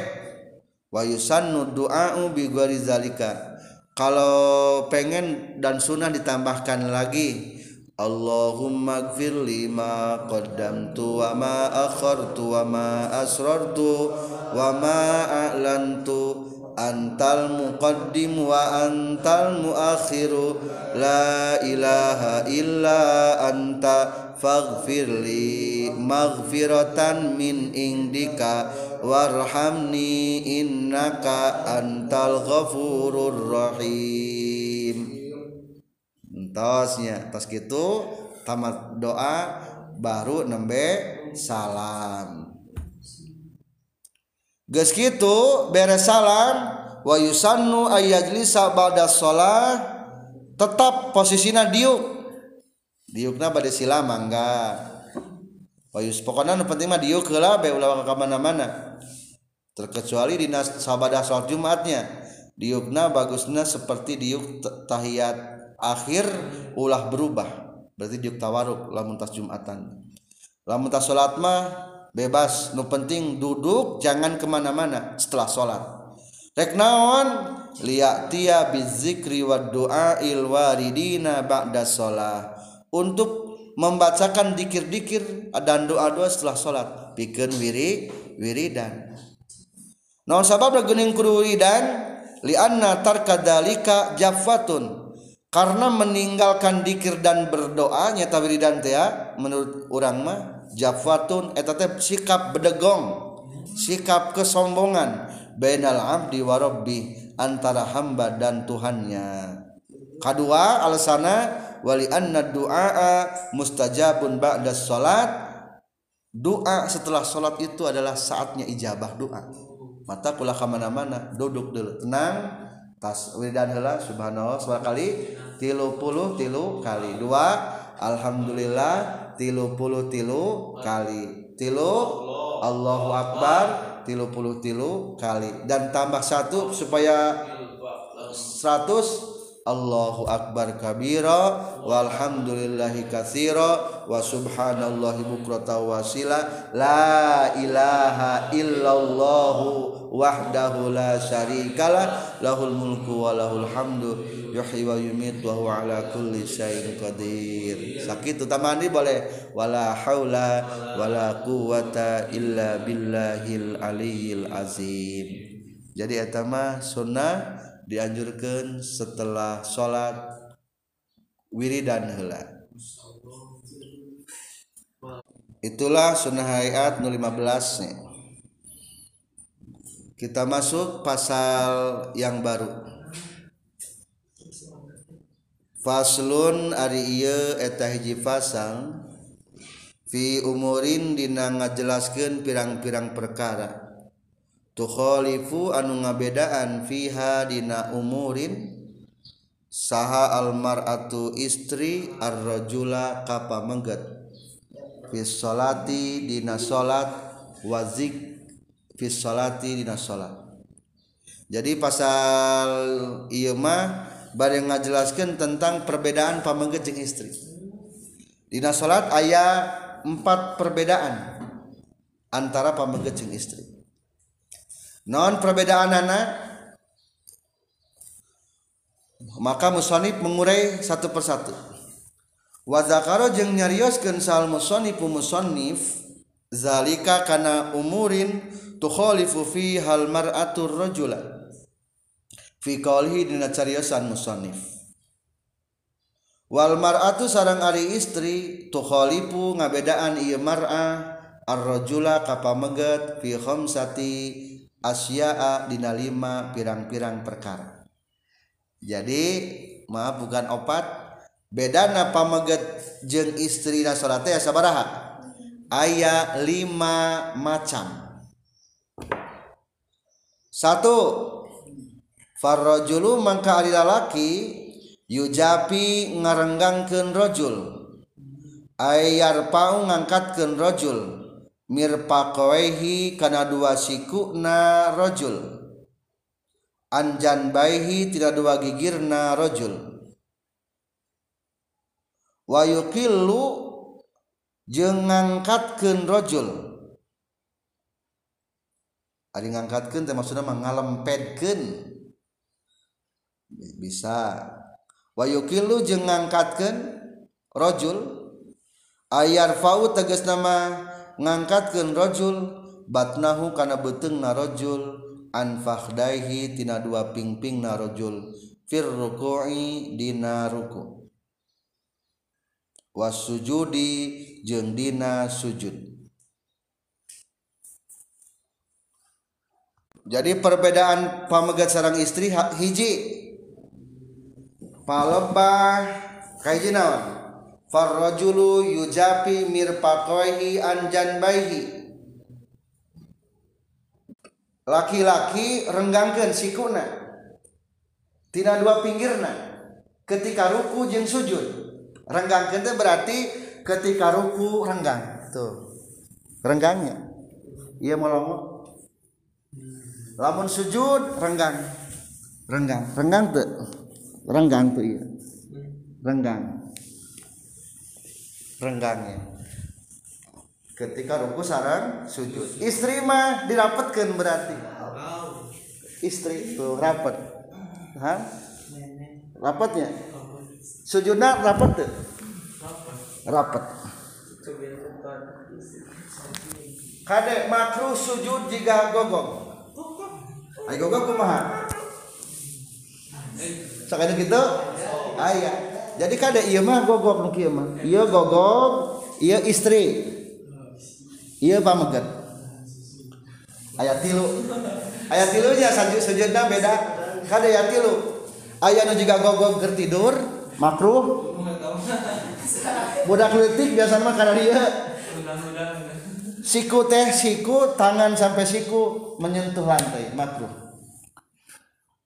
Wa yusannu du'a'u bi zalika. Kalau pengen dan sunnah ditambahkan lagi Allahumma gfir lima qaddamtu wa ma akhartu wa ma asrartu wa ma a'lantu. Antal muqaddim wa antal muakhiru. La ilaha illa anta faghfirli maghfiratan min indika warhamni innaka antal ghafurur rahim. Entosnya tos gitu tamat doa baru nembe salam. Geus kitu beres salam wa yusannu ayyajlisa ba'da shalah tetap posisinya diuk diukna bade sila mangga. Wa yus pokona nu penting mah diuk heula bae ulah ka mana-mana terkecuali di sabada salat Jumatnya. Diukna bagusnya seperti diuk tahiyat akhir ulah berubah. Berarti diuk tawaruk lamun tas jumatan. Lamun tas sholat mah bebas. Nu penting duduk jangan ke mana-mana setelah sholat. Rek naon? Liatia bizikri wa il waridina ba'da sholat untuk membacakan dikir-dikir dan doa-doa setelah sholat. Bikin wiri wiridan. Naon sabab gening kudu wiridan? Lianna tarkadalika jafatun karena meninggalkan dikir dan berdoa nyata wiridan teh ya, menurut orang mah jafatun eta teh sikap bedegong sikap kesombongan. Bainal abdi wa rabbi antara hamba dan Tuhannya kedua alasana wali anna du'a mustajabun ba'da salat doa setelah salat itu adalah saatnya ijabah doa mata kula ke mana-mana duduk dulu. Tenang tas wiridan heula subhanallah kali. Tilu puluh tilu kali. Dua alhamdulillah tilu puluh tilu kali. Tilu Allahu Akbar tilu puluh tilu kali. Dan tambah satu supaya seratus Allahu akbar kabira walhamdulillahi katsira wa subhanallahi bukrata wasila. La ilaha illallahu wahdahu la syarikalah lahul mulku wa lahul hamdu yuhyi wa yumiitu wa huwa ala kulli syai'in qadir. Sakit tamani boleh. Wala haula wala quwata illa billahil aliyil azim. Jadi eta mah sunnah dianjurkan setelah salat wiridan hela itulah sunnah hayat 15 nih kita masuk pasal yang baru. Faslun ari ieu eta hiji pasal fi umurin dina ngajelaskeun pirang-pirang perkara. tukhalifu anu ngabedaan fiha dina umurin saha almar'atu istri arrojula kapa mengget fis salati dina salat wazik fis salati dina salat jadi pasal ieu mah bari ngajelaskeun tentang perbedaan pamengget jeung istri. Dina salat aya empat perbedaan antara pamengget jeung istri. Non perbedaan anak maka musonib mengurai satu persatu. Wazakaro jeng nyarioskeun sal musonifu musonif zalika kana umurin tukhalifu fi hal mar'atur rajula. Fi qawlihi dina cariosan musonif. Wal mar'atu sarang ari istri tukhalifu ngabedaan ieu mar'ah ar-rajula kapameget fi khamsati asya'a dina lima pirang-pirang perkara. Jadi maaf bukan opat napa meget jeng istri na salat ya sabaraha aya lima macam. Satu farrojulu mangka ari lalaki yujapi ngarenggangkeun rojul. Ayar pau ngangkatkeun rojul mirpaqaihi kana dua sikuna rajul anjan baihi tidak dua gigirna rajul wa yuqillu jeung ngangkatkeun rajul ari ngangkatkeun teh maksudna mangalempedkeun bisa. Wayukilu jeung ngangkatkeun ayar fau tegas nama ngangkatkeun rajul batnahu kana beteng narojul anfahdaihi tina dua pingping narojul fir ruku'i dina ruku. Wasujudi jeung dina sujud. Jadi perbedaan pamegat sarang istri hiji. Palebah kaiji naon farrajulu yujapi mirfaqaihi an janbaihi. Laki-laki renggangkeun sikuna. Tina dua pinggirna. Ketika ruku jeung sujud. Renggangkeun teh berarti ketika ruku renggang. Tuh. Renggangnya. Iya melongo lamun. Sujud renggang. Renggang. Renggang tuh renggang tuh iya. Renggang renggangnya ketika ruku sarang sujud. Istri mah dirapetkan berarti. Istri tuh rapet Hah? rapetnya sujudnya rapet tuh rapet kadek makruh sujud jika gogok ayo gogok kumaha? Sakit gitu? Ayah jadi kada iya mah gogok nu kieu mah. Iya gogok iya istri. Iya pamegat. Ayat tilu. Ayat tilunya sujud sujudna beda. Kada ayat tilu. Aya nu juga gogok keur tidur makruh. Budak leutik biasa mah kada dia siku teh siku tangan sampai siku menyentuh lantai makruh.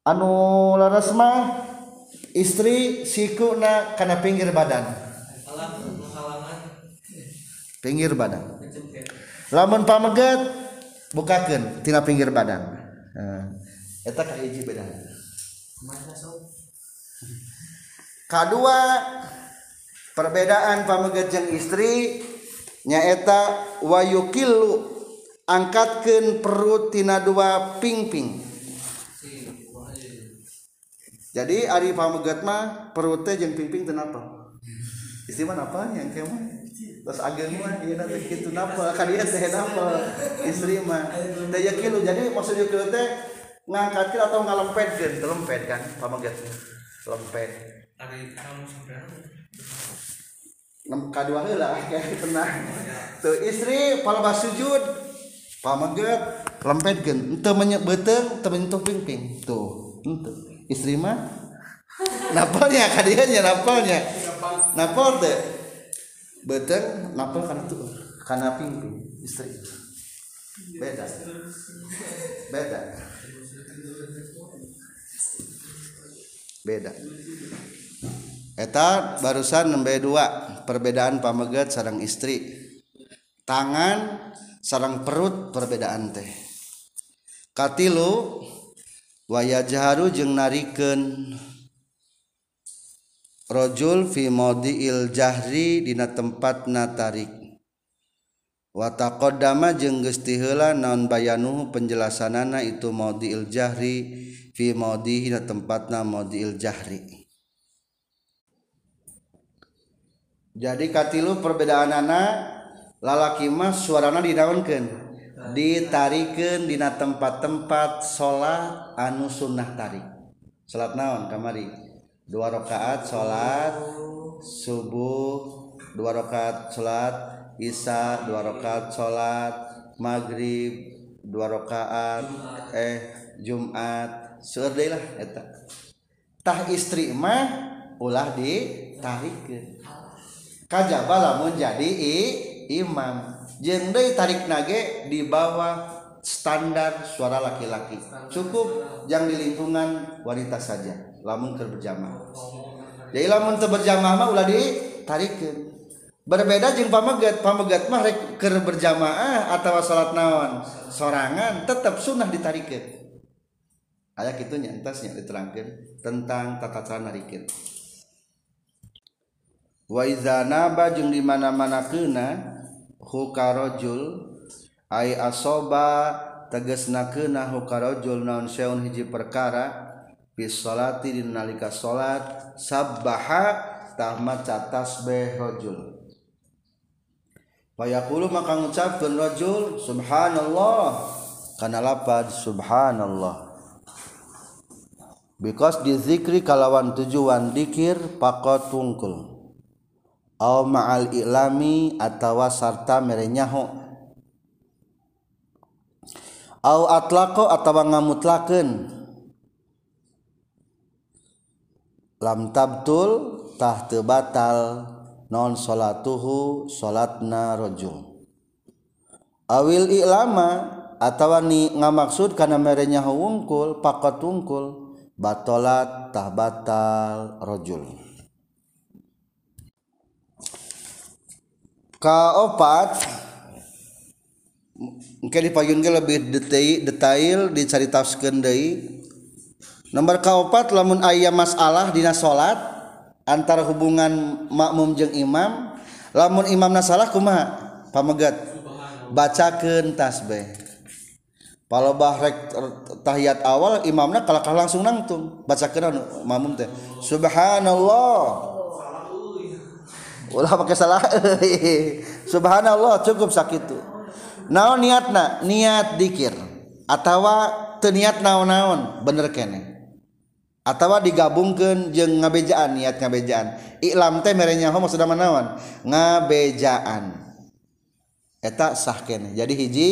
Anu laras mah istri sikuna karena pinggir badan. Pinggir badan. Lamun pamegat bukakan tina pinggir badan. Eta kahiji beda. Kedua perbedaan pamegat jeung istri nyaeta wayukilu angkatkan perut tina dua pingping. Jadi Ari pamegat mah perutnya jeung pingping teu napa? Apa yang mah? Terus ageng mah ieu nanti kitu napa? [LAUGHS] Ka dieu teh napa? Istri mah. Teh kilu jadi maksudnya kieu teh ngangkatkeun atau ngalempetkeun lempet kan pamegat lempet. Ari kamu sampean kadua heula [LAUGHS] kayak pernah. Tuh istri palebas sujud. Pamegat lempetkeun teu menyebeuteung teu menyentuh pingping. Tuh henteu istri mah? Napalnya kadiannya napalnya. Napal teh. Betul napal karena tuh karena pimpin istri. Beda. Beda. Beda. Eta barusan nembe dua perbedaan pamegat sarang istri. Tangan sarang perut perbedaan teh. Katilu waya jaharu jeung nariken rojul fi madiil jahri dina tempat natarik wataqaddama jeung geus tiheula naon bayanu penjelasanana itu madiil jahri fi madihi na tempatna madiil jahri. Jadi katilu perbedaanana lalaki mah suarana dinaonkeun. ditarikan dina tempat-tempat salat anu sunnah tarik salat naon kamari? Dua rakaat salat subuh dua rakaat salat isya dua rakaat salat maghrib dua rakaat eh Jumat. Seueur lah eta. Tah istri mah ulah ditarikeun. Kajaba lamun jadi imam. Jeng deui tarik nage di bawah standar suara laki-laki. Cukup yang di lingkungan wanita saja. Lamun keur berjamaah. Jadi lamun teu berjamaah mah ulah ditarikeun berbeda jeung pamegat pamegat mah rek keur berjamaah atau salat naon? Sorangan tetap sunnah ditarikeun aya kitu nya entasnya diterangkeun tentang tata cara narikeun wa iza naba jeung di mana-mana keuna hukarojul. Ay asoba teges nakena hukarojul naon seun hiji perkara. Bis solati di nalika salat sabbaha tahmat catas rajul Payakulu maka ngucapkan rojul subhanallah. Karena lapad subhanallah. Because dizikri kalawan tujuan dikir pakot tungkul. aw ma'al ilami atawa sarta merenyaho. Aw atlaqo atawa ngamutlakeun lam tabtul tah teu batal non salatuhu salatna rajul awil ilama atawa ni ngamaksud kana merenyaho wungkul pakot wungkul batolat tah batal rajul kaopat. Mungkin dipayun ke lebih detail detail dicari tafsirkan deui. Nomor kaopat lamun ayah masalah dina salat antara hubungan makmum jeung imam lamun imamna salah kumaha? Pamegat. Bacakeun tasbih. Kalau bahrek tahiyat awal imamna kalakah langsung nangtung bacakeun makmum teh. Subhanallah. ulah pakai salah. [LAUGHS] Subhanallah cukup sakit naon niatna niat dikir. Atau teniat naon-naon bener kene. Atau digabungkan jeng ngabejaan niat ngabejaan. Iklam teh merenya homo sudah menawan ngabejaan. Eta sah kene. Jadi hiji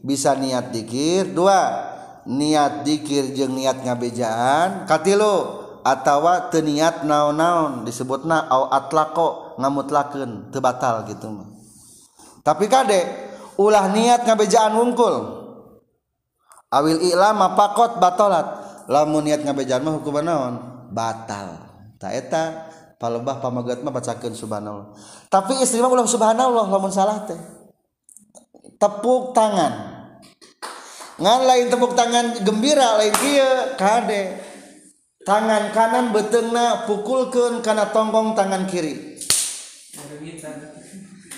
bisa niat dikir. Dua niat dikir jeng niat ngabejaan. Katilu atau teniat naon-naon disebutna au atlako. ngamutlaken tebatal gitu mah. Tapi kade ulah niat ngabejaan wungkul. Awil ilam pakot batolat. Lamun niat ngabejaan mah hukuman naon? Batal. Tak eta palebah pamagat mah bacakeun subhanallah. Tapi istri mah ulah subhanallah lamun salah teh. Tepuk tangan. Ngan lain tepuk tangan gembira lain kieu kade. Tangan kanan betengna pukulkan karena tonggong tangan kiri.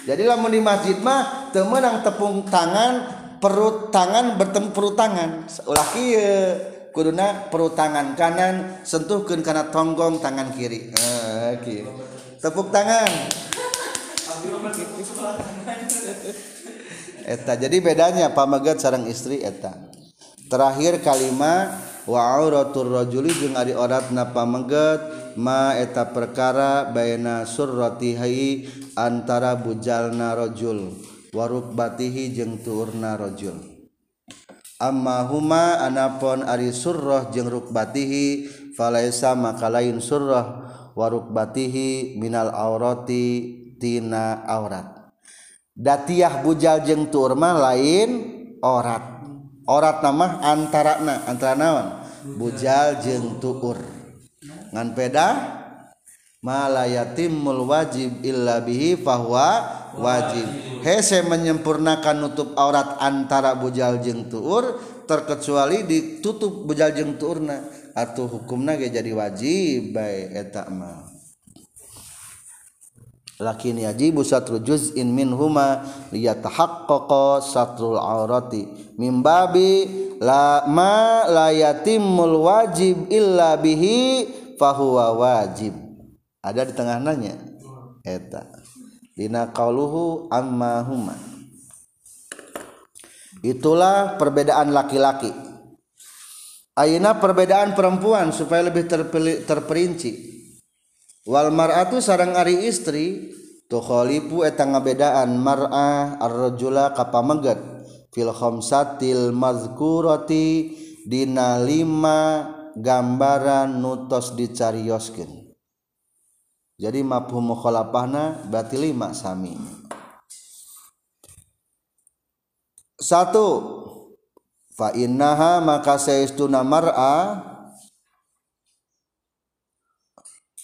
Jadi lamun di masjid mah teu meunang tepung tangan perut tangan bertemu perut tangan. Ulah kieu kuduna perut tangan kanan sentuhkan karena tonggong tangan kiri. Okay. tepuk tangan. Eta jadi bedanya pamagat sarang istri eta. Terakhir kalimat wa auratur rajuli jeung ari oratna pamagat ma eta perkara baina surratihi antara bujalna rajul waruk batihi jeung tuurna rajul amma huma anapun ari surrah jeung rukbatihi falaisa maka lain surrah wa rukbatihi minal aurati tina aurat. Datiyah bujal jeung tur mah lain orat orat nama antara na antara naon bujal jeung tuur ngan peda? Malayatimul wajib illa bihi fahuwa wajib. Hese menyempurnakan nutup aurat antara bujal jeng tuur terkecuali ditutup bujal jeng tuurna. Atau hukumna ge jadi wajib baik eta mah. Lakin yajibu satru juz'in minhuma liyatahaqqaqa satrul aurati min babi la ma la yatimul wajib illa bihi fahuwa wajib. Ada di tengah nanya? Eta. Dina qauluhu amma huma. Itulah perbedaan laki-laki. Ayeuna perbedaan perempuan supaya lebih terpilih, terperinci. Wal mar'atu sarang ari istri tukhalifu eta ngabedaan mar'ah ar-rajula kapameget fil khamsatil mazkurati dina lima gambaran nutos dicarioskeun. Jadi mafhum mukhalafahna berarti lima sami. Satu fa innaha maka saistuna mar'a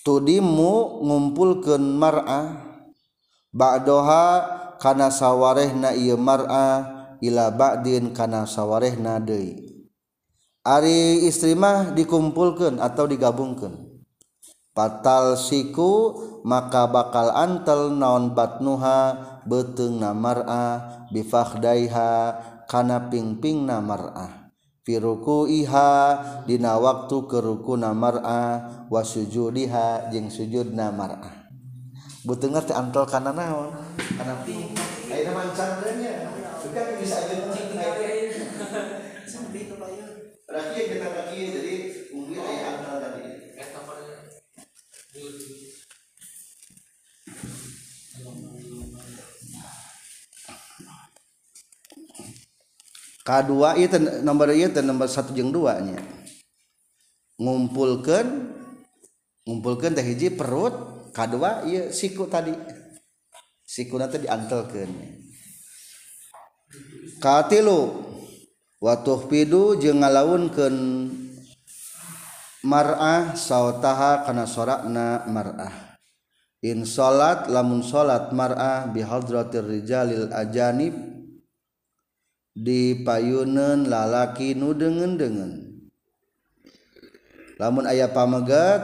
tudimu ngumpulkeun mar'a. Ba'doha kana sawarehna ieu mar'a ila ba'din kana sawarehna deui ari istri mah dikumpulkeun atau digabungkeun. Batal siku maka bakal antel naon batnuha beteng namar'a bifakhdaiha kana pingping namar'ah firuku iha dina waktu keruku namar'a wa sujudiha jeung sujud namar'a butuh ngerti antol kana naon? Kana ayeuna mancan kedua itu nomor itu nomor satu jeng dua nya. Ngumpulkan ngumpulkan teh hiji perut kedua iya siku tadi. Siku nanti diantelkan katilu watuh pidu jeng ngalaunkan mar'ah sautaha kana sorakna mar'ah. In salat lamun salat mar'ah bihadrotir rijalil ajanib dipayunan lalaki nu dengen-dengen. Lamun ayah pamegat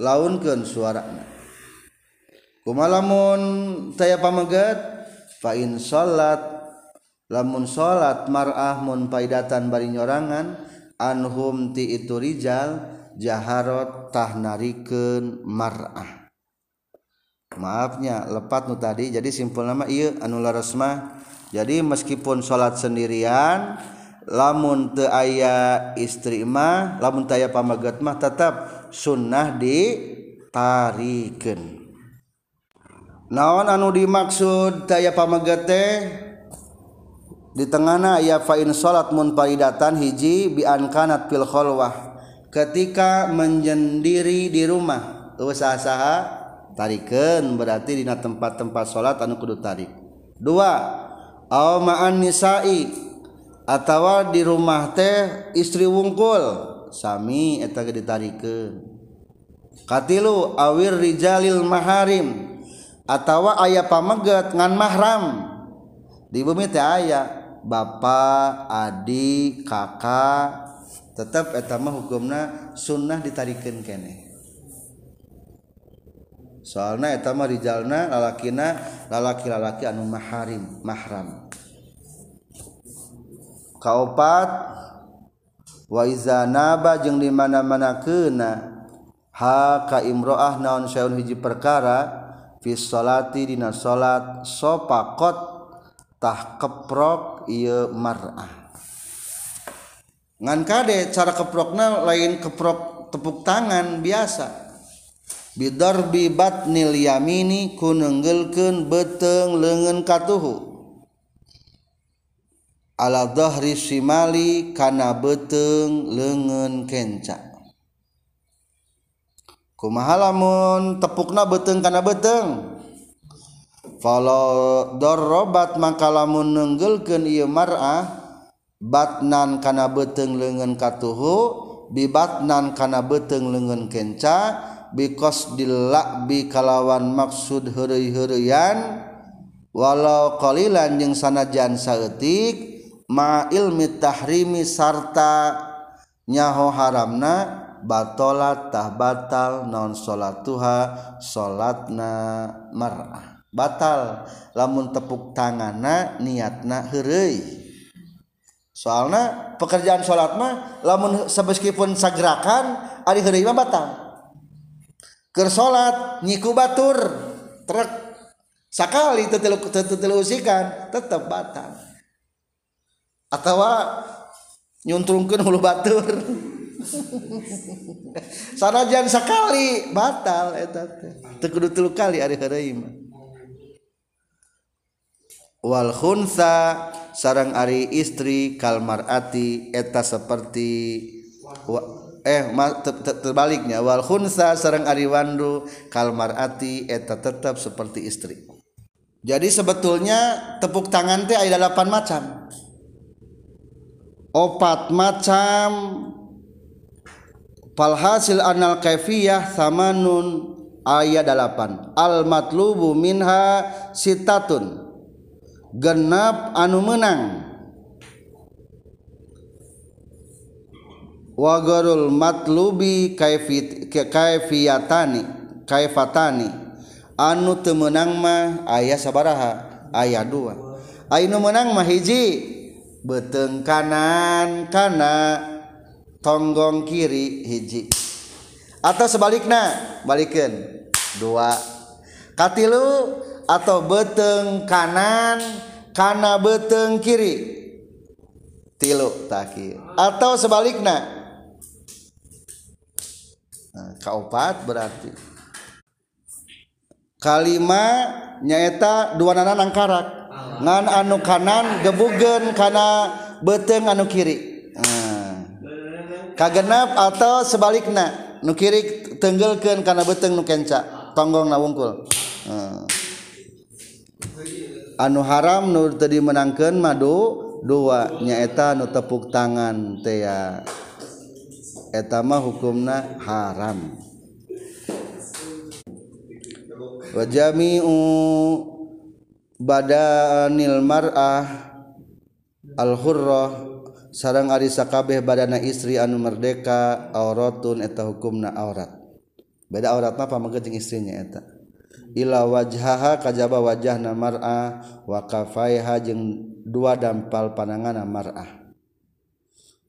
launkan suarana. Kuma lamun saya pamegat fain salat lamun salat mar'ah mun paidatan bari nyorangan anhum ti itu rijal jaharot tah narikeun mar'ah. Maafnya lepat nu tadi jadi simpul nama iya anu laras mah jadi meskipun salat sendirian lamun te aya istri mah lamun taya pamagat mah tetap sunnah ditarikan naon anu dimaksud taya pamagat teh? Di tengahna ya fa'in salat munfaridatan hiji bi kanat fil khalwah. Ketika menjendiri di rumah usaha-saha tarikan berarti dina tempat-tempat salat anu kudu tarik. Dua aw ma'an nisa'i atawa di rumah teh istri wungkul. Sami eta ge ditarikeun. Katilu awir rijalil maharim atawa aya pameget ngan mahram. Di bumi teh aya bapak adik kakak tetap eta mah hukumna sunnah ditarikeun keneh. soalnya etama Rijalna lalakina lalaki-lalaki anu maharim mahram. Kaopat waizanaba jeung di mana-mana keuna ha ka imroah naon saeun hiji perkara fi salati dina salat sopakot tah keprok ieu mar'ah. Ngan kade cara keprokna lain keprok tepuk tangan biasa. bidorbi batnil yamini ku nenggelekeun beteng leungeun katuhu. Ala dhahri simali kana beteng leungeun kenca. Kumaha lamun tepukna beteng kana beteng Falo dorobat maka lamun nenggelekeun ieu mar'ah batnan kana beteng leungeun katuhu bibatnan kana beteng leungeun kenca bikos dilakbi kalawan maksud hurui-hurian walau qalilan jeung sanajan saeutik ma ilmi tahrimi sarta nyaho haramna batolat tah batal non salatuha salatna mar'ah. Batal lamun tepuk tanganna niatna heureuy. Soalna pekerjaan salat mah lamun sameskipun sagerakan ari heureuy mah batal. ke salat nyiku batur truk sakali tetelu tetelu usikan tetap batal. Atau nyuntrungkan hulu batur. [LAUGHS] Sanajan sekali batal eta teh. Teu kudu kali ari hareui wal khunsa sarang ari istri kalmarati eta seperti wa, eh terbaliknya wal khunsa sareng ari wandu kalmarati eta tetap seperti istri. Jadi sebetulnya tepuk tangan teh ada delapan macam. Opat macam. Falhasil anal kaifiyah samanun ayat delapan al matlubu minha sitatun. Genap anu menang wagarul matlubi kaifiyatani kaifatani. Anu temenang mah ayah sabaraha ayah dua. Anu menang mah hiji? Beteng kanan karena tonggong kiri hiji. Atau sebaliknya balikin. Dua. Katilu atau beteng kanan karena beteng kiri. Tilu taki atau sebaliknya nah, kaopat berarti. Kalima nyaeta dua nana nangkarak. Ngan anu kanan gebugen karena beteng anu kiri. Nah. kagenap atau sebaliknya nu kiri tenggelkan karena beteng nu kenca tonggong na wungkul nah. anu haram nur tadi menangkan madu dua nyaeta nu tepuk tangan tea etama hukumna haram. Wajami'u badanil mar'ah al hurrah sarang ari sakabeh badana istri anu merdeka auratun eta hukumna aurat. Beda aurat mah pamageut jeung istrinya eta. Ila wajhaha kajaba wajahna mar'ah wa kafaiha jeung dua dampal panangan mar'ah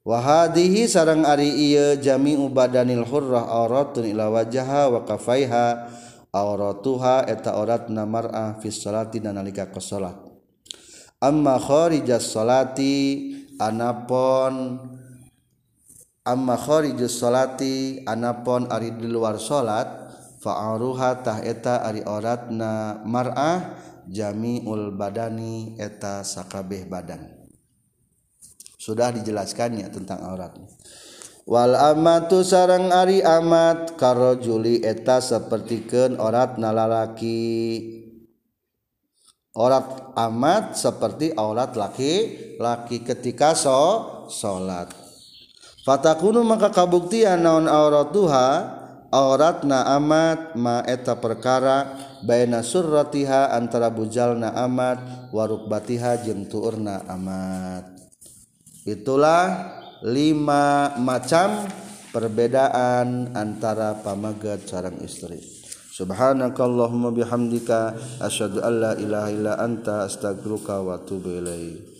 wahadihi sarang ari iya jami ubadanil hurrah auratun ila wajaha wa kafaiha auratuha eta auratna mar'ah fi sholati dan nalika ka amma kharijas sholati anapon amma kharijus sholati anapon ari di luar sholat fa'aruha tah eta ari auratna mar'ah jami'ul badani eta sakabeh badan. Sudah dijelaskannya tentang aurat Wal amatu sarang ari amat karo Juli eta sepertiken orat nalalaki Orat amat seperti aurat laki-laki ketika so salat. Fatakunu maka kabuktian naon auratuha auratna amat ma eta perkara baina surratiha antara bujalna amat warukbatiha jeung tuurna amat. itulah lima macam perbedaan antara pamagat sarang istri. Subhanakallahumma bihamdika asyhadu alla ilaha illa anta astaghfiruka wa atubu ilaik.